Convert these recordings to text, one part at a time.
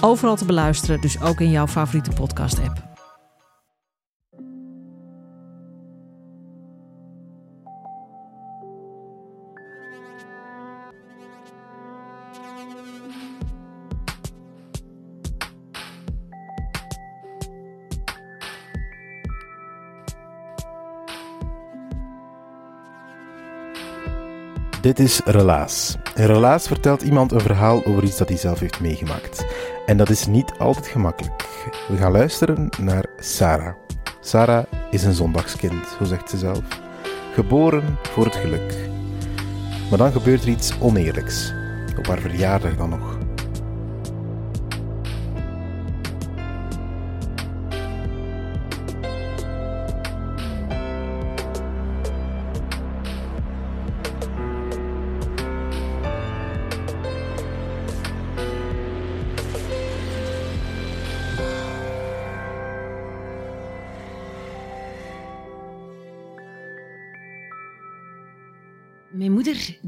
Overal te beluisteren, dus ook in jouw favoriete podcast-app. Dit is Relaas. In Relaas vertelt iemand een verhaal over iets dat hij zelf heeft meegemaakt. En dat is niet altijd gemakkelijk. We gaan luisteren naar Sarah. Sarah is een zondagskind, zo zegt ze zelf. Geboren voor het geluk. Maar dan gebeurt er iets oneerlijks. Op haar verjaardag dan nog.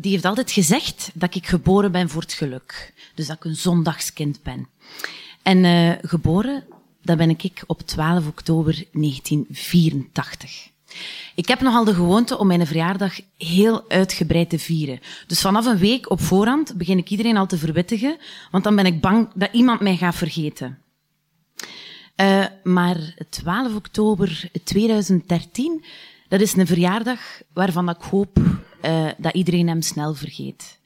Die heeft altijd gezegd dat ik geboren ben voor het geluk. Dus dat ik een zondagskind ben. En uh, geboren, dat ben ik op 12 oktober 1984. Ik heb nogal de gewoonte om mijn verjaardag heel uitgebreid te vieren. Dus vanaf een week op voorhand begin ik iedereen al te verwittigen, want dan ben ik bang dat iemand mij gaat vergeten. Uh, maar 12 oktober 2013, dat is een verjaardag waarvan ik hoop uh, dat iedereen hem snel vergeet.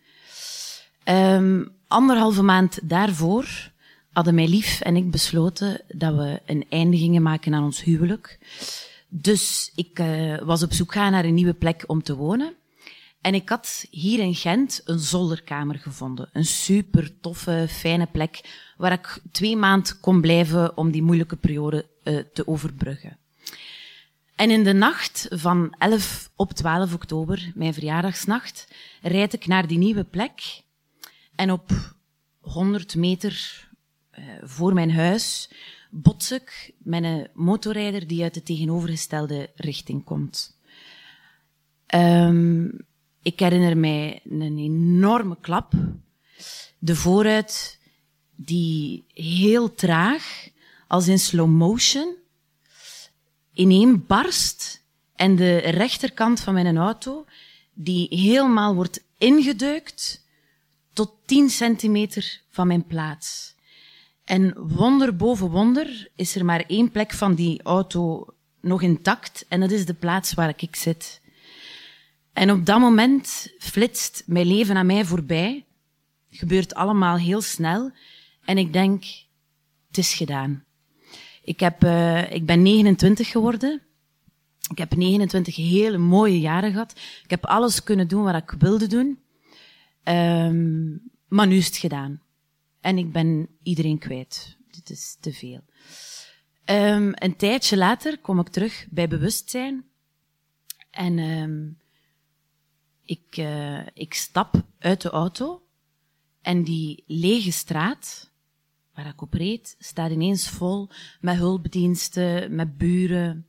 Um, anderhalve maand daarvoor hadden mijn lief en ik besloten dat we een einde gingen maken aan ons huwelijk. Dus ik uh, was op zoek gaan naar een nieuwe plek om te wonen. En ik had hier in Gent een zolderkamer gevonden. Een super toffe, fijne plek waar ik twee maanden kon blijven om die moeilijke periode uh, te overbruggen. En in de nacht van 11 op 12 oktober, mijn verjaardagsnacht, rijd ik naar die nieuwe plek. En op 100 meter uh, voor mijn huis bots ik met een motorrijder die uit de tegenovergestelde richting komt. Um, ik herinner mij een enorme klap. De vooruit die heel traag, als in slow motion, ineen barst en de rechterkant van mijn auto, die helemaal wordt ingedeukt tot 10 centimeter van mijn plaats. En wonder boven wonder is er maar één plek van die auto nog intact en dat is de plaats waar ik zit. En op dat moment flitst mijn leven aan mij voorbij. Gebeurt allemaal heel snel en ik denk, het is gedaan. Ik, heb, uh, ik ben 29 geworden. Ik heb 29 hele mooie jaren gehad. Ik heb alles kunnen doen wat ik wilde doen. Um, maar nu is het gedaan. En ik ben iedereen kwijt. Dit is te veel. Um, een tijdje later kom ik terug bij bewustzijn. En um, ik, uh, ik stap uit de auto. En die lege straat, waar ik op reed, staat ineens vol met hulpdiensten, met buren.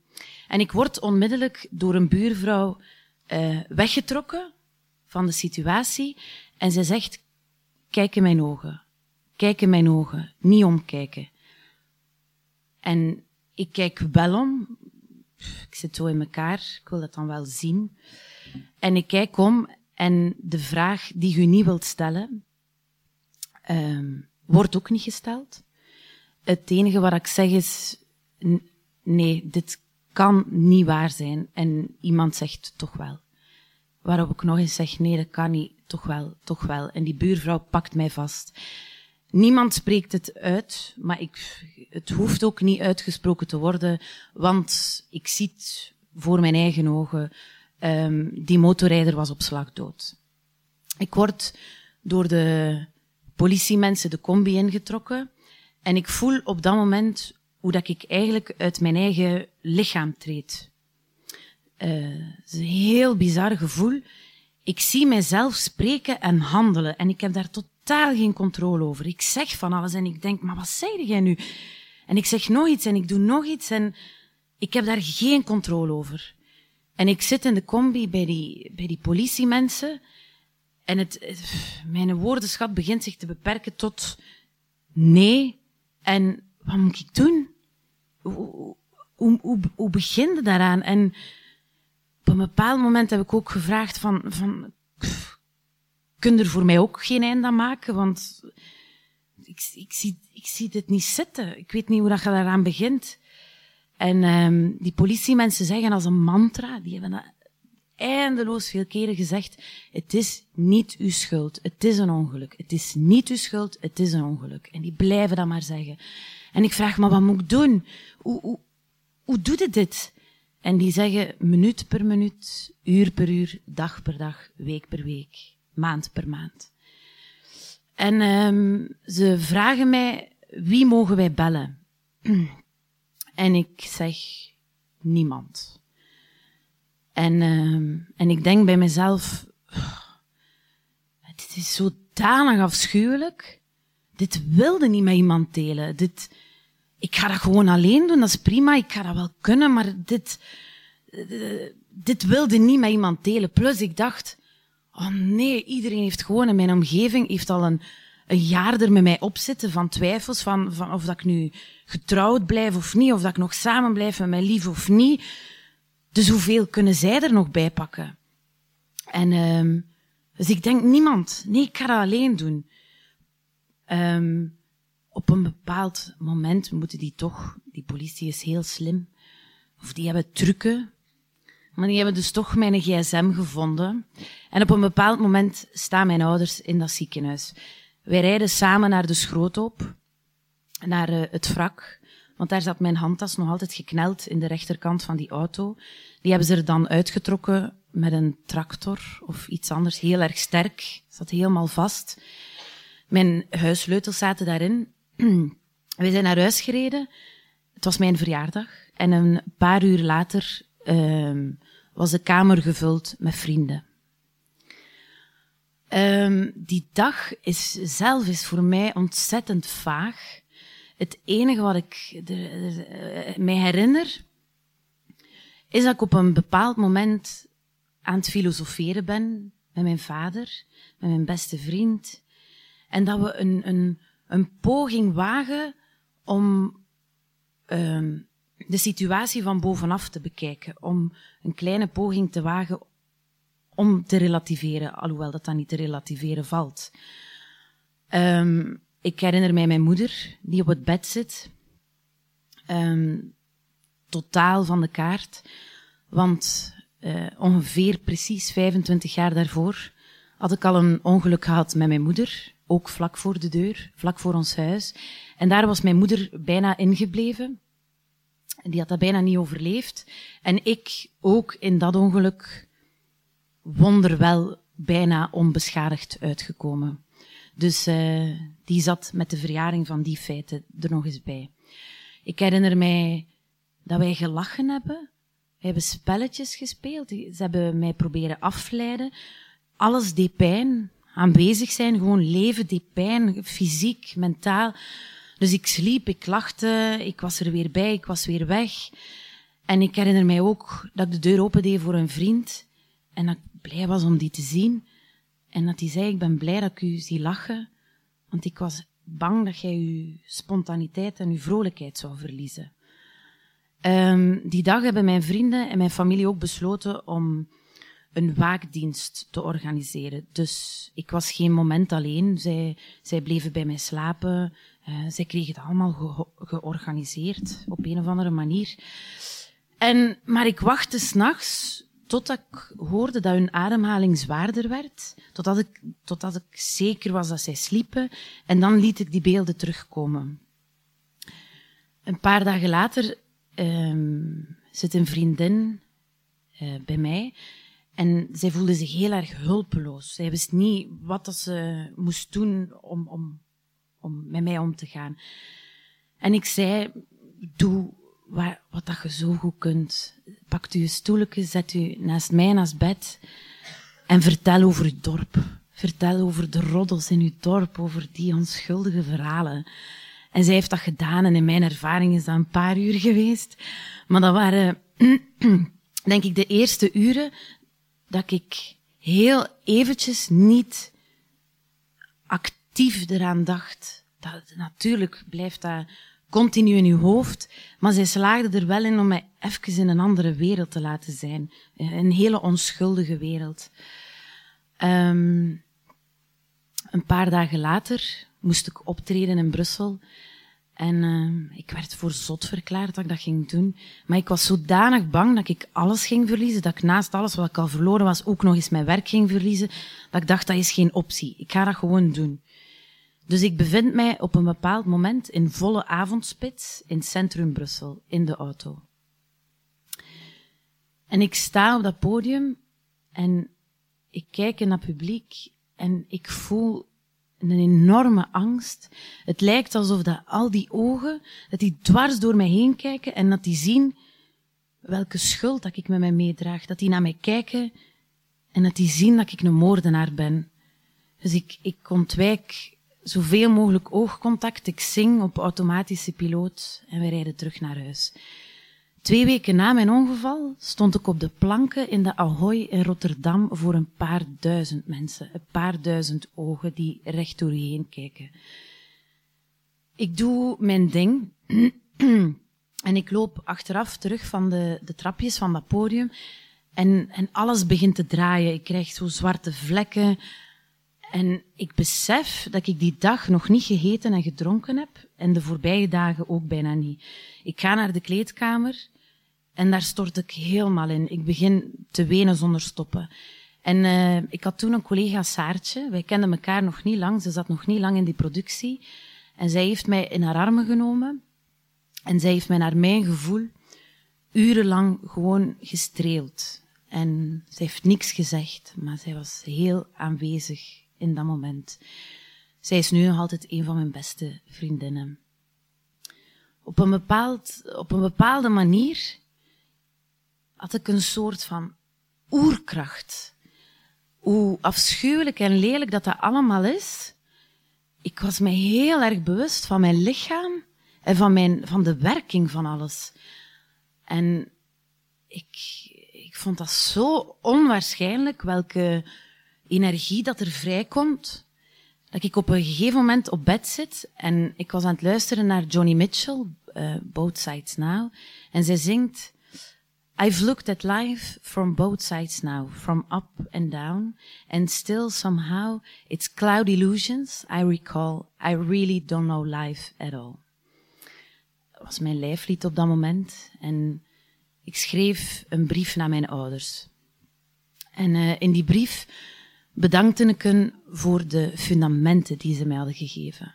En ik word onmiddellijk door een buurvrouw uh, weggetrokken van de situatie. En zij zegt, kijk in mijn ogen. Kijk in mijn ogen. Niet omkijken. En ik kijk wel om. Ik zit zo in elkaar. Ik wil dat dan wel zien. En ik kijk om en de vraag die u niet wilt stellen, um, wordt ook niet gesteld. Het enige wat ik zeg is, nee, dit kan niet waar zijn. En iemand zegt toch wel. Waarop ik nog eens zeg, nee, dat kan niet, toch wel, toch wel. En die buurvrouw pakt mij vast. Niemand spreekt het uit, maar ik, het hoeft ook niet uitgesproken te worden, want ik zie voor mijn eigen ogen. Um, die motorrijder was op slag dood. Ik word door de politiemensen de combi ingetrokken. En ik voel op dat moment hoe dat ik eigenlijk uit mijn eigen lichaam treed. Uh, het is een heel bizar gevoel. Ik zie mijzelf spreken en handelen en ik heb daar totaal geen controle over. Ik zeg van alles en ik denk, maar wat zei jij nu? En ik zeg nog iets en ik doe nog iets en ik heb daar geen controle over. En ik zit in de combi bij die, bij die politiemensen en het, mijn woordenschat begint zich te beperken tot nee. En wat moet ik doen? Hoe, hoe, hoe, hoe begin je daaraan? En op een bepaald moment heb ik ook gevraagd van, van kun er voor mij ook geen einde aan maken? Want ik, ik, zie, ik zie dit niet zitten. Ik weet niet hoe dat je daaraan begint. En um, die politiemensen zeggen als een mantra, die hebben dat eindeloos veel keren gezegd, het is niet uw schuld, het is een ongeluk. Het is niet uw schuld, het is een ongeluk. En die blijven dat maar zeggen. En ik vraag, maar wat moet ik doen? Hoe, hoe, hoe doet het dit? En die zeggen minuut per minuut, uur per uur, dag per dag, week per week, maand per maand. En um, ze vragen mij, wie mogen wij bellen? en ik zeg, niemand. En, uh, en ik denk bij mezelf, dit is zodanig afschuwelijk. Dit wilde niet met iemand delen. Dit, ik ga dat gewoon alleen doen, dat is prima, ik ga dat wel kunnen, maar dit, dit wilde niet met iemand delen. Plus ik dacht, oh nee, iedereen heeft gewoon in mijn omgeving, heeft al een, een jaar er met mij op zitten van twijfels, van, van of dat ik nu getrouwd blijf of niet, of dat ik nog samen blijf met mijn lief of niet. Dus hoeveel kunnen zij er nog bij pakken? En um, dus ik denk niemand. Nee, ik ga dat alleen doen. Um, op een bepaald moment moeten die toch, die politie is heel slim, of die hebben trucken, maar die hebben dus toch mijn gsm gevonden. En op een bepaald moment staan mijn ouders in dat ziekenhuis. Wij rijden samen naar de schroothoop, naar uh, het wrak. Want daar zat mijn handtas nog altijd gekneld in de rechterkant van die auto. Die hebben ze er dan uitgetrokken met een tractor of iets anders, heel erg sterk. Zat helemaal vast. Mijn huissleutels zaten daarin. We zijn naar huis gereden. Het was mijn verjaardag. En een paar uur later uh, was de kamer gevuld met vrienden. Um, die dag is zelf is voor mij ontzettend vaag. Het enige wat ik mij herinner, is dat ik op een bepaald moment aan het filosoferen ben met mijn vader, met mijn beste vriend. En dat we een, een, een poging wagen om um, de situatie van bovenaf te bekijken. Om een kleine poging te wagen om te relativeren, alhoewel dat dan niet te relativeren valt. Um, ik herinner mij mijn moeder, die op het bed zit. Um, totaal van de kaart. Want uh, ongeveer precies 25 jaar daarvoor had ik al een ongeluk gehad met mijn moeder. Ook vlak voor de deur, vlak voor ons huis. En daar was mijn moeder bijna ingebleven. Die had dat bijna niet overleefd. En ik ook in dat ongeluk wonderwel bijna onbeschadigd uitgekomen. Dus uh, die zat met de verjaring van die feiten er nog eens bij. Ik herinner mij dat wij gelachen hebben. We hebben spelletjes gespeeld. Ze hebben mij proberen afleiden. Alles deed pijn. Aanwezig zijn, gewoon leven deed pijn. Fysiek, mentaal. Dus ik sliep, ik lachte, ik was er weer bij, ik was weer weg. En ik herinner mij ook dat ik de deur opende voor een vriend. En dat ik blij was om die te zien. En dat hij zei, ik ben blij dat ik u zie lachen. Want ik was bang dat jij uw spontaniteit en uw vrolijkheid zou verliezen. Um, die dag hebben mijn vrienden en mijn familie ook besloten om een waakdienst te organiseren. Dus ik was geen moment alleen. Zij, zij bleven bij mij slapen. Uh, zij kregen het allemaal ge georganiseerd op een of andere manier. En, maar ik wachtte s'nachts totdat ik hoorde dat hun ademhaling zwaarder werd, totdat ik, totdat ik zeker was dat zij sliepen, en dan liet ik die beelden terugkomen. Een paar dagen later um, zit een vriendin uh, bij mij en zij voelde zich heel erg hulpeloos. Zij wist niet wat ze moest doen om, om, om met mij om te gaan. En ik zei, doe wat, dat je zo goed kunt. Pak je stoeltje, zet u naast mij naast bed en vertel over uw dorp. Vertel over de roddels in uw dorp, over die onschuldige verhalen. En zij heeft dat gedaan en in mijn ervaring is dat een paar uur geweest. Maar dat waren, denk ik, de eerste uren dat ik heel eventjes niet actief eraan dacht. Dat, natuurlijk blijft dat continu in uw hoofd, maar zij slaagde er wel in om mij even in een andere wereld te laten zijn. Een hele onschuldige wereld. Um, een paar dagen later moest ik optreden in Brussel. En uh, ik werd voor zot verklaard dat ik dat ging doen. Maar ik was zodanig bang dat ik alles ging verliezen, dat ik naast alles wat ik al verloren was, ook nog eens mijn werk ging verliezen, dat ik dacht, dat is geen optie. Ik ga dat gewoon doen. Dus ik bevind mij op een bepaald moment in volle avondspits in centrum Brussel, in de auto. En ik sta op dat podium en ik kijk in dat publiek en ik voel een enorme angst. Het lijkt alsof dat al die ogen, dat die dwars door mij heen kijken en dat die zien welke schuld dat ik met mij meedraag. Dat die naar mij kijken en dat die zien dat ik een moordenaar ben. Dus ik, ik ontwijk zoveel mogelijk oogcontact. Ik zing op automatische piloot en we rijden terug naar huis. Twee weken na mijn ongeval stond ik op de planken in de Ahoy in Rotterdam voor een paar duizend mensen. Een paar duizend ogen die recht door je heen kijken. Ik doe mijn ding en ik loop achteraf terug van de, de trapjes van dat podium en, en alles begint te draaien. Ik krijg zo zwarte vlekken en ik besef dat ik die dag nog niet gegeten en gedronken heb en de voorbije dagen ook bijna niet. Ik ga naar de kleedkamer en daar stort ik helemaal in. Ik begin te wenen zonder stoppen. En uh, ik had toen een collega Saartje. Wij kenden elkaar nog niet lang. Ze zat nog niet lang in die productie. En zij heeft mij in haar armen genomen. En zij heeft mij naar mijn gevoel urenlang gewoon gestreeld. En ze heeft niks gezegd, maar zij was heel aanwezig in dat moment. Zij is nu nog altijd een van mijn beste vriendinnen. Op een, bepaald, op een bepaalde manier had ik een soort van oerkracht. Hoe afschuwelijk en lelijk dat dat allemaal is. Ik was mij heel erg bewust van mijn lichaam en van, mijn, van de werking van alles. En ik, ik vond dat zo onwaarschijnlijk welke energie dat er vrijkomt. Dat ik op een gegeven moment op bed zit en ik was aan het luisteren naar Johnny Mitchell, uh, Both Sides Now. En zij zingt I've looked at life from both sides now, from up and down, and still somehow it's cloud illusions I recall. I really don't know life at all. Dat was mijn lijflied op dat moment en ik schreef een brief naar mijn ouders. En uh, in die brief bedankte ik hen voor de fundamenten die ze mij hadden gegeven.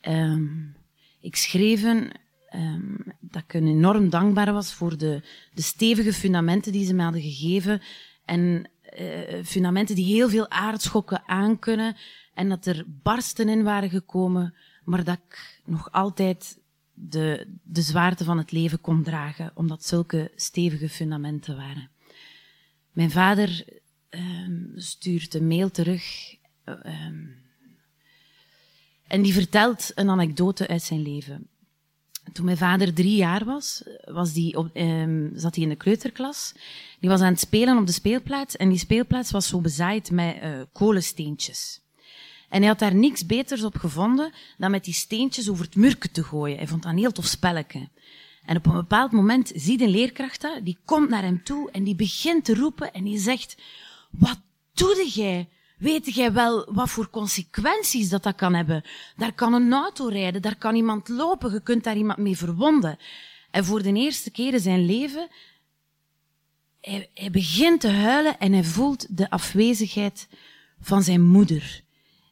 Um, ik schreef hen um, dat ik enorm dankbaar was voor de, de stevige fundamenten die ze me hadden gegeven. En uh, fundamenten die heel veel aardschokken aankunnen. En dat er barsten in waren gekomen, maar dat ik nog altijd de, de zwaarte van het leven kon dragen, omdat zulke stevige fundamenten waren. Mijn vader um, stuurt een mail terug. Um, en die vertelt een anekdote uit zijn leven. Toen mijn vader drie jaar was, was die op, um, zat hij in de kleuterklas. Die was aan het spelen op de speelplaats en die speelplaats was zo bezaaid met uh, kolensteentjes. En hij had daar niks beters op gevonden dan met die steentjes over het murken te gooien. Hij vond dat een heel tof spelletje. En op een bepaald moment ziet een leerkracht dat, die komt naar hem toe en die begint te roepen en die zegt, wat doe jij? Weet jij wel wat voor consequenties dat dat kan hebben? Daar kan een auto rijden, daar kan iemand lopen, je kunt daar iemand mee verwonden. En voor de eerste keer in zijn leven, hij, begint te huilen en hij voelt de afwezigheid van zijn moeder.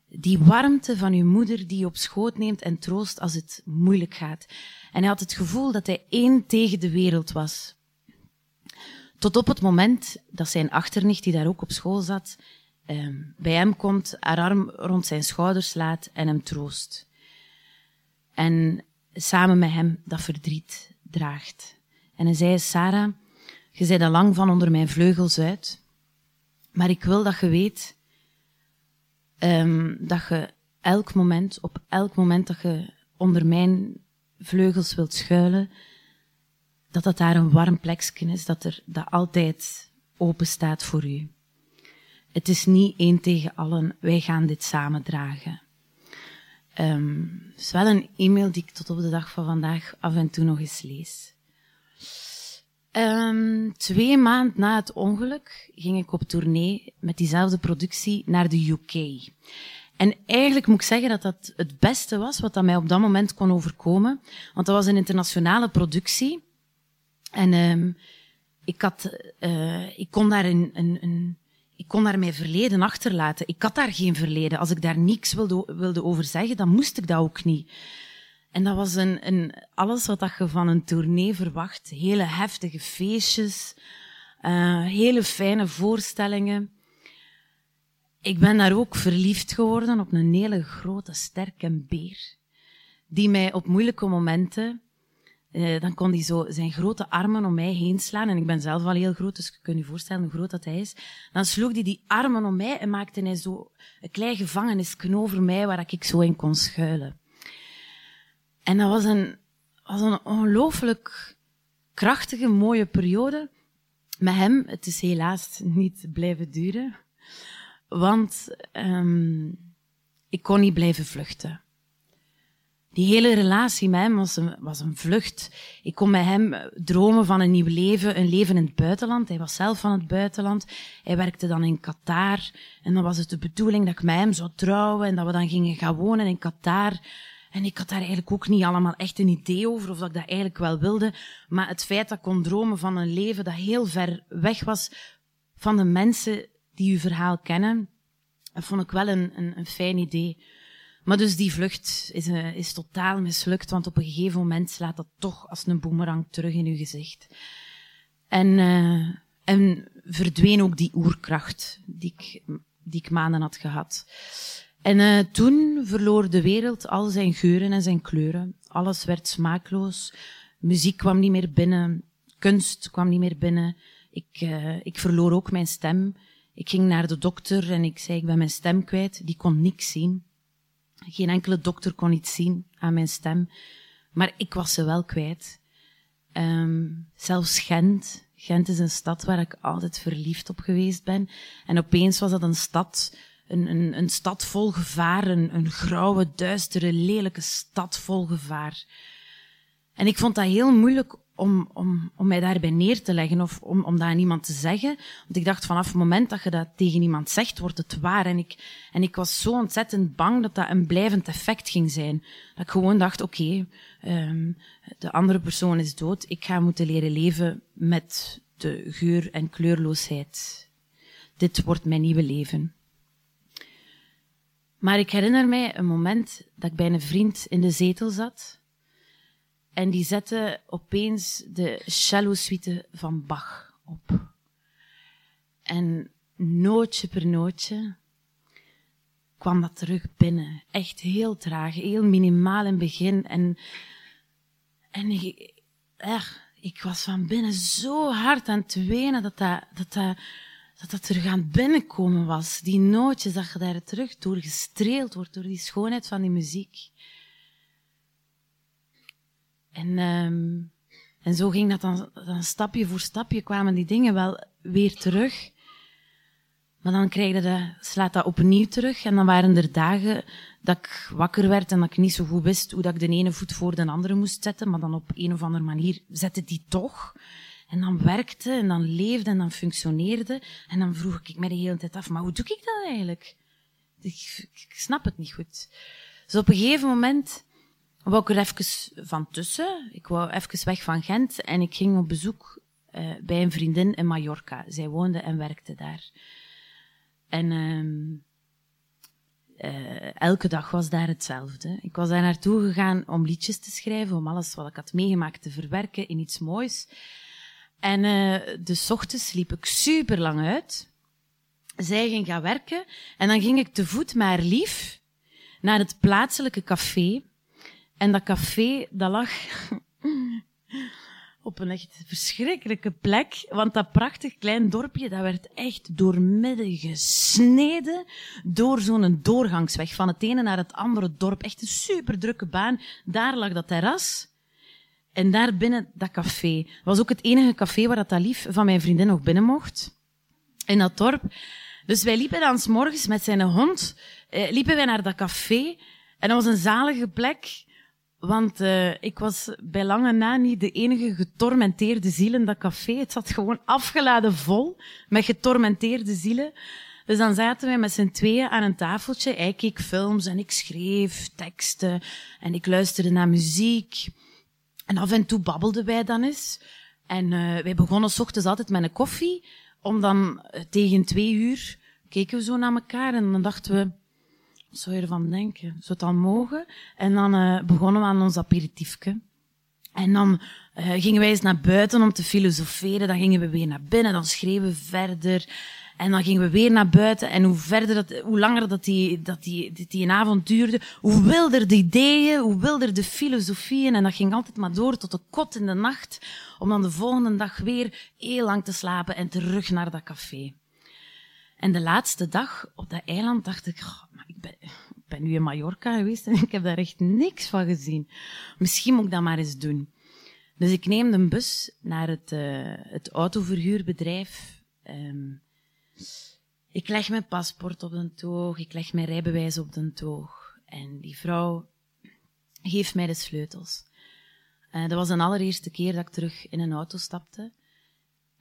Die warmte van uw moeder die op schoot neemt en troost als het moeilijk gaat. En hij had het gevoel dat hij één tegen de wereld was. Tot op het moment dat zijn achternicht, die daar ook op school zat, um, bij hem komt, haar arm rond zijn schouders slaat en hem troost. En samen met hem dat verdriet draagt. En hij zei, Sarah, je zei al lang van onder mijn vleugels uit, maar ik wil dat je weet um, dat je elk moment, op elk moment dat je onder mijn vleugels wilt schuilen, dat dat daar een warm plekje is, dat er dat altijd open staat voor u. Het is niet één tegen allen, wij gaan dit samen dragen. Um, het is wel een e-mail die ik tot op de dag van vandaag af en toe nog eens lees. Um, twee maanden na het ongeluk ging ik op tournee met diezelfde productie naar de UK. En eigenlijk moet ik zeggen dat dat het beste was wat dat mij op dat moment kon overkomen. Want dat was een internationale productie. En um, ik, had, uh, ik kon daar een, een, een ik kon daar mijn verleden achterlaten. Ik had daar geen verleden. Als ik daar niks wilde, wilde over zeggen, dan moest ik dat ook niet. En dat was een, een, alles wat je van een tournee verwacht. Hele heftige feestjes, uh, hele fijne voorstellingen. Ik ben daar ook verliefd geworden op een hele grote, sterke beer. Die mij op moeilijke momenten uh, dan kon hij zo zijn grote armen om mij heen slaan. En ik ben zelf al heel groot, dus je kunt je voorstellen hoe groot dat hij is. Dan sloeg hij die armen om mij en maakte hij zo een klein gevangenisken over mij waar ik zo in kon schuilen. En dat was een, was een ongelooflijk krachtige, mooie periode. Met hem, het is helaas niet blijven duren. Want um, ik kon niet blijven vluchten. Die hele relatie met hem was een, was een vlucht. Ik kon met hem dromen van een nieuw leven, een leven in het buitenland. Hij was zelf van het buitenland. Hij werkte dan in Qatar. En dan was het de bedoeling dat ik met hem zou trouwen en dat we dan gingen gaan wonen in Qatar. En ik had daar eigenlijk ook niet allemaal echt een idee over, of dat ik dat eigenlijk wel wilde. Maar het feit dat ik kon dromen van een leven dat heel ver weg was van de mensen die uw verhaal kennen, dat vond ik wel een, een, een fijn idee. Maar dus die vlucht is, uh, is totaal mislukt, want op een gegeven moment slaat dat toch als een boemerang terug in uw gezicht. En, uh, en verdween ook die oerkracht die ik, die ik maanden had gehad. En uh, toen verloor de wereld al zijn geuren en zijn kleuren. Alles werd smaakloos. Muziek kwam niet meer binnen. Kunst kwam niet meer binnen. Ik, ik verloor ook mijn stem. Ik ging naar de dokter en ik zei, ik ben mijn stem kwijt. Die kon niks zien. Geen enkele dokter kon iets zien aan mijn stem. Maar ik was ze wel kwijt. Um, zelfs Gent. Gent is een stad waar ik altijd verliefd op geweest ben. En opeens was dat een stad, een, een, een stad vol gevaar. Een, een grauwe, duistere, lelijke stad vol gevaar. En ik vond dat heel moeilijk om, om, om mij daarbij neer te leggen of om, om dat aan iemand te zeggen. Want ik dacht vanaf het moment dat je dat tegen iemand zegt, wordt het waar. En ik, en ik was zo ontzettend bang dat dat een blijvend effect ging zijn. Dat ik gewoon dacht, oké, okay, um, de andere persoon is dood. Ik ga moeten leren leven met de geur en kleurloosheid. Dit wordt mijn nieuwe leven. Maar ik herinner mij een moment dat ik bij een vriend in de zetel zat en die zette opeens de cello suite van Bach op. En nootje per nootje kwam dat terug binnen. Echt heel traag, heel minimaal in het begin. En, en ik, ik was van binnen zo hard aan het wenen dat dat, dat, dat, dat, dat er gaan binnenkomen was. Die nootjes, dat je daar terug door gestreeld wordt, door die schoonheid van die muziek. En, um, en zo ging dat dan, dan stapje voor stapje kwamen die dingen wel weer terug. Maar dan krijg je dat, slaat dat opnieuw terug. En dan waren er dagen dat ik wakker werd en dat ik niet zo goed wist hoe dat ik de ene voet voor de andere moest zetten. Maar dan op een of andere manier zette die toch. En dan werkte en dan leefde en dan functioneerde. En dan vroeg ik me de hele tijd af, maar hoe doe ik dat eigenlijk? Ik, ik snap het niet goed. Dus op een gegeven moment wou ik er even van tussen. Ik wou even weg van Gent en ik ging op bezoek uh, bij een vriendin in Mallorca. Zij woonde en werkte daar. En uh, uh, elke dag was daar hetzelfde. Ik was daar naartoe gegaan om liedjes te schrijven, om alles wat ik had meegemaakt te verwerken in iets moois. En uh, de ochtends liep ik super lang uit. Zij ging gaan werken en dan ging ik te voet maar lief naar het plaatselijke café En dat café, dat lag op een echt verschrikkelijke plek. Want dat prachtig klein dorpje, dat werd echt doormidden gesneden door zo'n doorgangsweg van het ene naar het andere dorp. Echt een super drukke baan. Daar lag dat terras. En daar binnen dat café. was ook het enige café waar dat, lief van mijn vriendin nog binnen mocht. In dat dorp. Dus wij liepen dan morgens met zijn hond, eh, liepen wij naar dat café. En dat was een zalige plek. Want uh, ik was bij lange na niet de enige getormenteerde ziel in dat café. Het zat gewoon afgeladen vol met getormenteerde zielen. Dus dan zaten wij met z'n tweeën aan een tafeltje. Hij keek films en ik schreef teksten en ik luisterde naar muziek. En af en toe babbelden wij dan eens. En uh, wij begonnen ochtends altijd met een koffie, om dan uh, tegen twee uur keken we zo naar elkaar en dan dachten we, wat zou je ervan denken? Zou het dan mogen? En dan uh, begonnen we aan ons aperitiefje. En dan uh, gingen wij eens naar buiten om te filosoferen. Dan gingen we weer naar binnen. Dan schreven we verder. En dan gingen we weer naar buiten. En hoe verder dat, hoe langer dat die, dat die, dat die een avond duurde, hoe wilder de ideeën, hoe wilder de filosofieën. En dat ging altijd maar door tot de kot in de nacht. Om dan de volgende dag weer heel lang te slapen en terug naar dat café. En de laatste dag op dat eiland dacht ik, ben, ben nu in Mallorca geweest en ik heb daar echt niks van gezien. Misschien moet ik dat maar eens doen. Dus ik neem de bus naar het, uh, het autoverhuurbedrijf. Um, ik leg mijn paspoort op de toog, ik leg mijn rijbewijs op de toog. En die vrouw geeft mij de sleutels. Uh, dat was de allereerste keer dat ik terug in een auto stapte.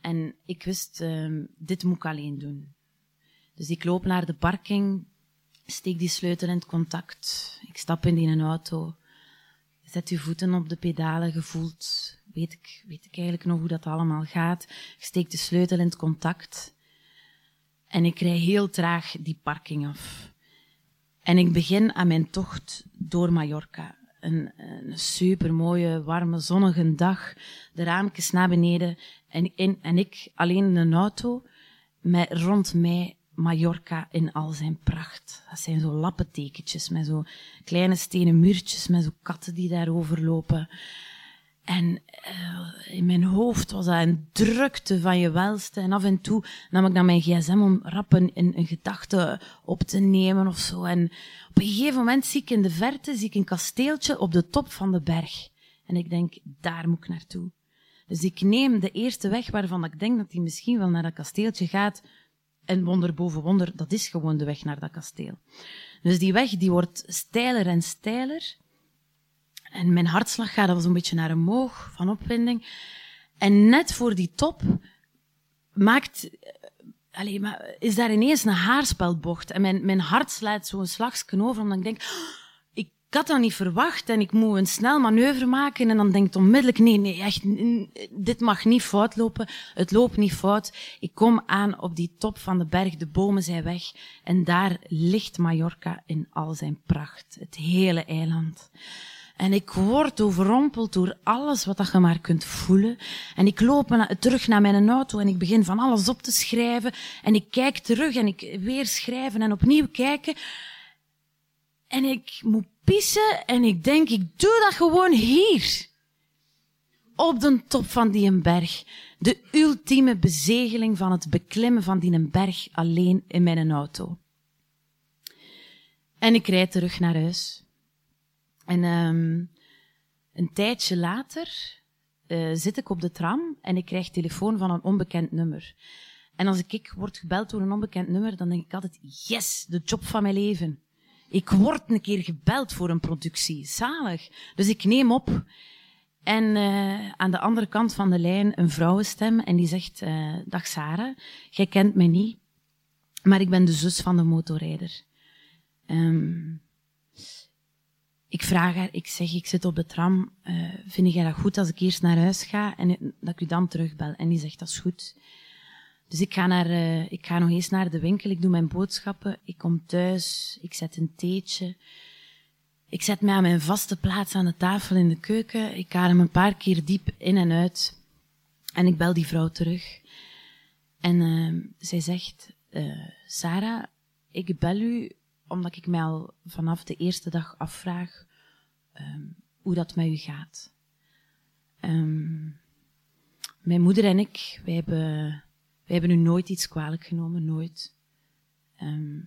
En ik wist, um, dit moet ik alleen doen. Dus ik loop naar de parking, steek die sleutel in het contact. Ik stap in die auto. Zet je voeten op de pedalen, gevoeld. Weet ik, weet ik eigenlijk nog hoe dat allemaal gaat. Steek de sleutel in het contact. En ik rij heel traag die parking af. En ik begin aan mijn tocht door Mallorca. Een, een supermooie, warme, zonnige dag. De raampjes naar beneden. En, in, en ik alleen in een auto. Met rond mij Mallorca in al zijn pracht. Dat zijn zo lappentekentjes met zo kleine stenen muurtjes met zo katten die daarover lopen. En uh, in mijn hoofd was dat een drukte van je welste. En af en toe nam ik dan mijn gsm om rap een, een, een, gedachte op te nemen of zo. En op een gegeven moment zie ik in de verte zie ik een kasteeltje op de top van de berg. En ik denk, daar moet ik naartoe. Dus ik neem de eerste weg waarvan ik denk dat hij misschien wel naar dat kasteeltje gaat, en wonder boven wonder, dat is gewoon de weg naar dat kasteel. Dus die weg die wordt steiler en steiler. En mijn hartslag gaat al zo'n beetje naar omhoog van opwinding. En net voor die top maakt, allez, maar is daar ineens een haarspelbocht. En mijn, mijn hart slaat zo'n slagsken over, omdat ik denk, ik had dat niet verwacht en ik moet een snel manoeuvre maken en dan denkt onmiddellijk, nee, nee, echt, dit mag niet fout lopen. Het loopt niet fout. Ik kom aan op die top van de berg, de bomen zijn weg en daar ligt Mallorca in al zijn pracht. Het hele eiland. En ik word overrompeld door alles wat je maar kunt voelen. En ik loop terug naar mijn auto en ik begin van alles op te schrijven. En ik kijk terug en ik weer schrijven en opnieuw kijken. En ik moet pissen en ik denk, ik doe dat gewoon hier. Op de top van die berg. De ultieme bezegeling van het beklimmen van die berg alleen in mijn auto. En ik rijd terug naar huis. En um, een tijdje later uh, zit ik op de tram en ik krijg telefoon van een onbekend nummer. En als ik, ik word gebeld door een onbekend nummer, dan denk ik altijd, yes, de job van mijn leven. Ik word een keer gebeld voor een productie. Zalig. Dus ik neem op. En uh, aan de andere kant van de lijn een vrouwenstem. En die zegt, uh, dag Sarah, jij kent mij niet. Maar ik ben de zus van de motorrijder. Um, ik vraag haar, ik zeg, ik zit op de tram. Uh, vind jij dat goed als ik eerst naar huis ga en dat ik u dan terugbel? En die zegt, dat is goed. Dus ik ga, naar, uh, ik ga nog eens naar de winkel, ik doe mijn boodschappen, ik kom thuis, ik zet een theetje. Ik zet mij aan mijn vaste plaats aan de tafel in de keuken. Ik adem een paar keer diep in en uit. En ik bel die vrouw terug. En uh, zij zegt, uh, Sarah, ik bel u omdat ik mij al vanaf de eerste dag afvraag, uh, hoe dat met u gaat. Ehm, mijn moeder en ik, wij hebben, wij hebben u nooit iets kwalijk genomen, nooit. Ehm,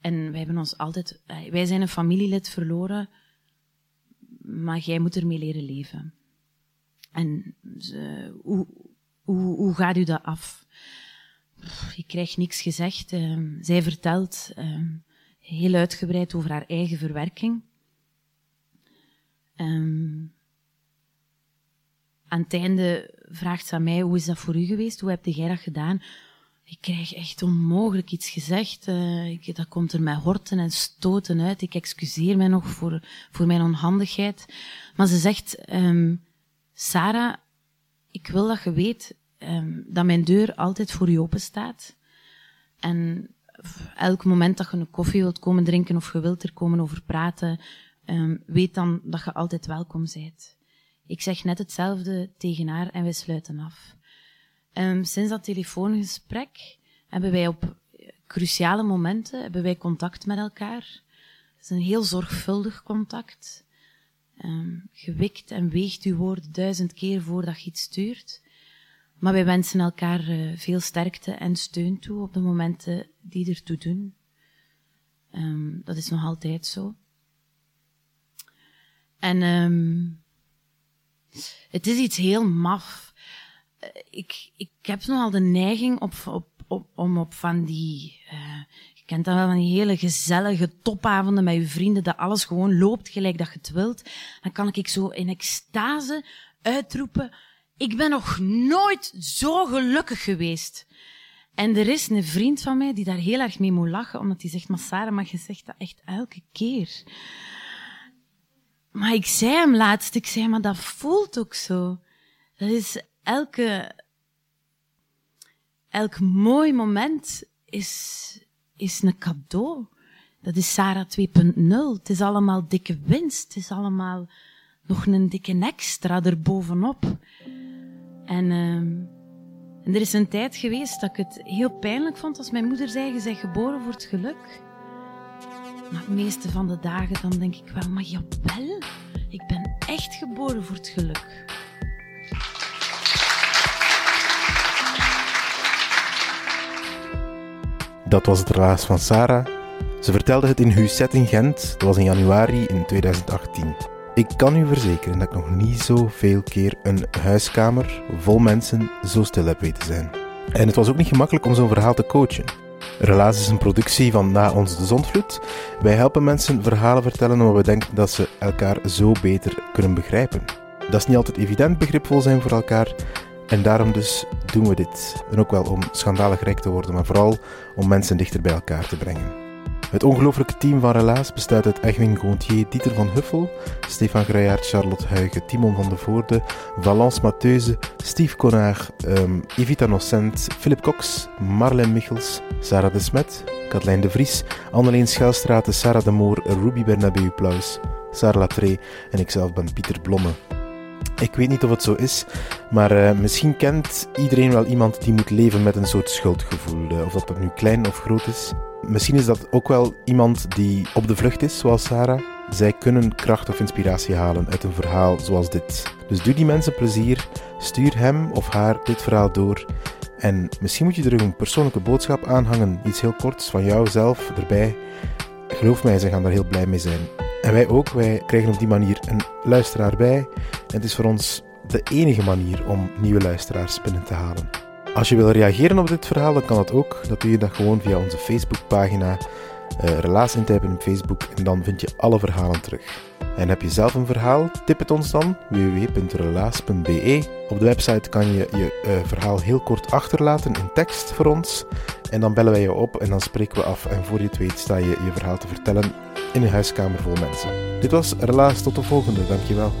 en wij hebben ons altijd, wij zijn een familielid verloren, maar jij moet ermee leren leven. En hoe, hoe, hoe gaat u dat af? Je krijgt niks gezegd. Ehm, zij vertelt heel uitgebreid over haar eigen verwerking. Um, aan het einde vraagt ze aan mij, hoe is dat voor u geweest? Hoe heb jij dat gedaan? Ik krijg echt onmogelijk iets gezegd. Uh, ik, dat komt er met horten en stoten uit. Ik excuseer mij nog voor, voor mijn onhandigheid. Maar ze zegt, um, Sarah, ik wil dat je weet um, dat mijn deur altijd voor u open staat. En elk moment dat je een koffie wilt komen drinken of je wilt er komen over praten, um, weet dan dat je altijd welkom bent. Ik zeg net hetzelfde tegen haar en wij sluiten af. Um, sinds dat telefoongesprek hebben wij op cruciale momenten hebben wij contact met elkaar. Het is een heel zorgvuldig contact. Um, gewikt en weegt uw woorden duizend keer voordat je iets stuurt. Maar wij wensen elkaar uh, veel sterkte en steun toe op de momenten die ertoe doen. Um, dat is nog altijd zo. En het is iets heel maf. Eh, ik, ik heb nogal de neiging op, op, om op van die, uh, je kent dan wel van die hele gezellige topavonden met je vrienden, dat alles gewoon loopt gelijk dat je het wilt. Dan kan ik zo in extase uitroepen, ik ben nog nooit zo gelukkig geweest. En er is een vriend van mij die daar heel erg mee moet lachen, omdat hij zegt, maar maar je zegt dat echt elke keer. Maar ik zei hem laatst, ik zei, maar dat voelt ook zo. Dat is elke, elk mooi moment is, is een cadeau. Dat is Sarah 2.0. Het is allemaal dikke winst. Het is allemaal nog een dikke extra erbovenop. En, uh, en er is een tijd geweest dat ik het heel pijnlijk vond als mijn moeder zei, je bent geboren voor het geluk. Maar de meeste van de dagen dan denk ik wel, maar jawel, ik ben echt geboren voor het geluk. Dat was het relaas van Sarah. Ze vertelde het in Huset in Gent. Dat was in januari in 2018. Ik kan u verzekeren dat ik nog niet zoveel keer een huiskamer vol mensen zo stil heb weten zijn. En het was ook niet gemakkelijk om zo'n verhaal te coachen. Relaas is een productie van Na ons de Zondvloed. Wij helpen mensen verhalen vertellen omdat we denken dat ze elkaar zo beter kunnen begrijpen. Dat is niet altijd evident begripvol zijn voor elkaar. En daarom dus doen we dit. En ook wel om schandalig rijk te worden, maar vooral om mensen dichter bij elkaar te brengen. Het ongelooflijke team van Relaas bestaat uit Egwin Gontier, Dieter van Huffel, Stefan Gruijaert, Charlotte Huigen, Timon van de Voorde, Valence Matheuze, Steve Conard, um, Evita Nocent, Philip Cox, Marlène Michels, Sarah de Smet, Katlijn de Vries, Anneleen Schelstraat, Sarah de Moor, Ruby Bernabeu Plaus, Sarah Latré en ikzelf ben Pieter Blomme. Ik weet niet of het zo is, maar uh, misschien kent iedereen wel iemand die moet leven met een soort schuldgevoel, uh, of dat dat nu klein of groot is. Misschien is dat ook wel iemand die op de vlucht is, zoals Sarah. Zij kunnen kracht of inspiratie halen uit een verhaal zoals dit. Dus doe die mensen plezier, stuur hem of haar dit verhaal door. En misschien moet je er een persoonlijke boodschap aanhangen, iets heel korts van jou zelf erbij. Geloof mij, ze gaan daar heel blij mee zijn. En wij ook, wij krijgen op die manier een luisteraar bij. En het is voor ons de enige manier om nieuwe luisteraars binnen te halen. Als je wil reageren op dit verhaal, dan kan dat ook. Dat doe je dan gewoon via onze Facebookpagina. Uh, Relaas intypen op Facebook en dan vind je alle verhalen terug. En heb je zelf een verhaal? Tip het ons dan www.relaas.be. Op de website kan je je uh, verhaal heel kort achterlaten in tekst voor ons. En dan bellen wij je op en dan spreken we af. En voor je het weet sta je je verhaal te vertellen in een huiskamer vol mensen. Dit was Relaas, tot de volgende. Dankjewel.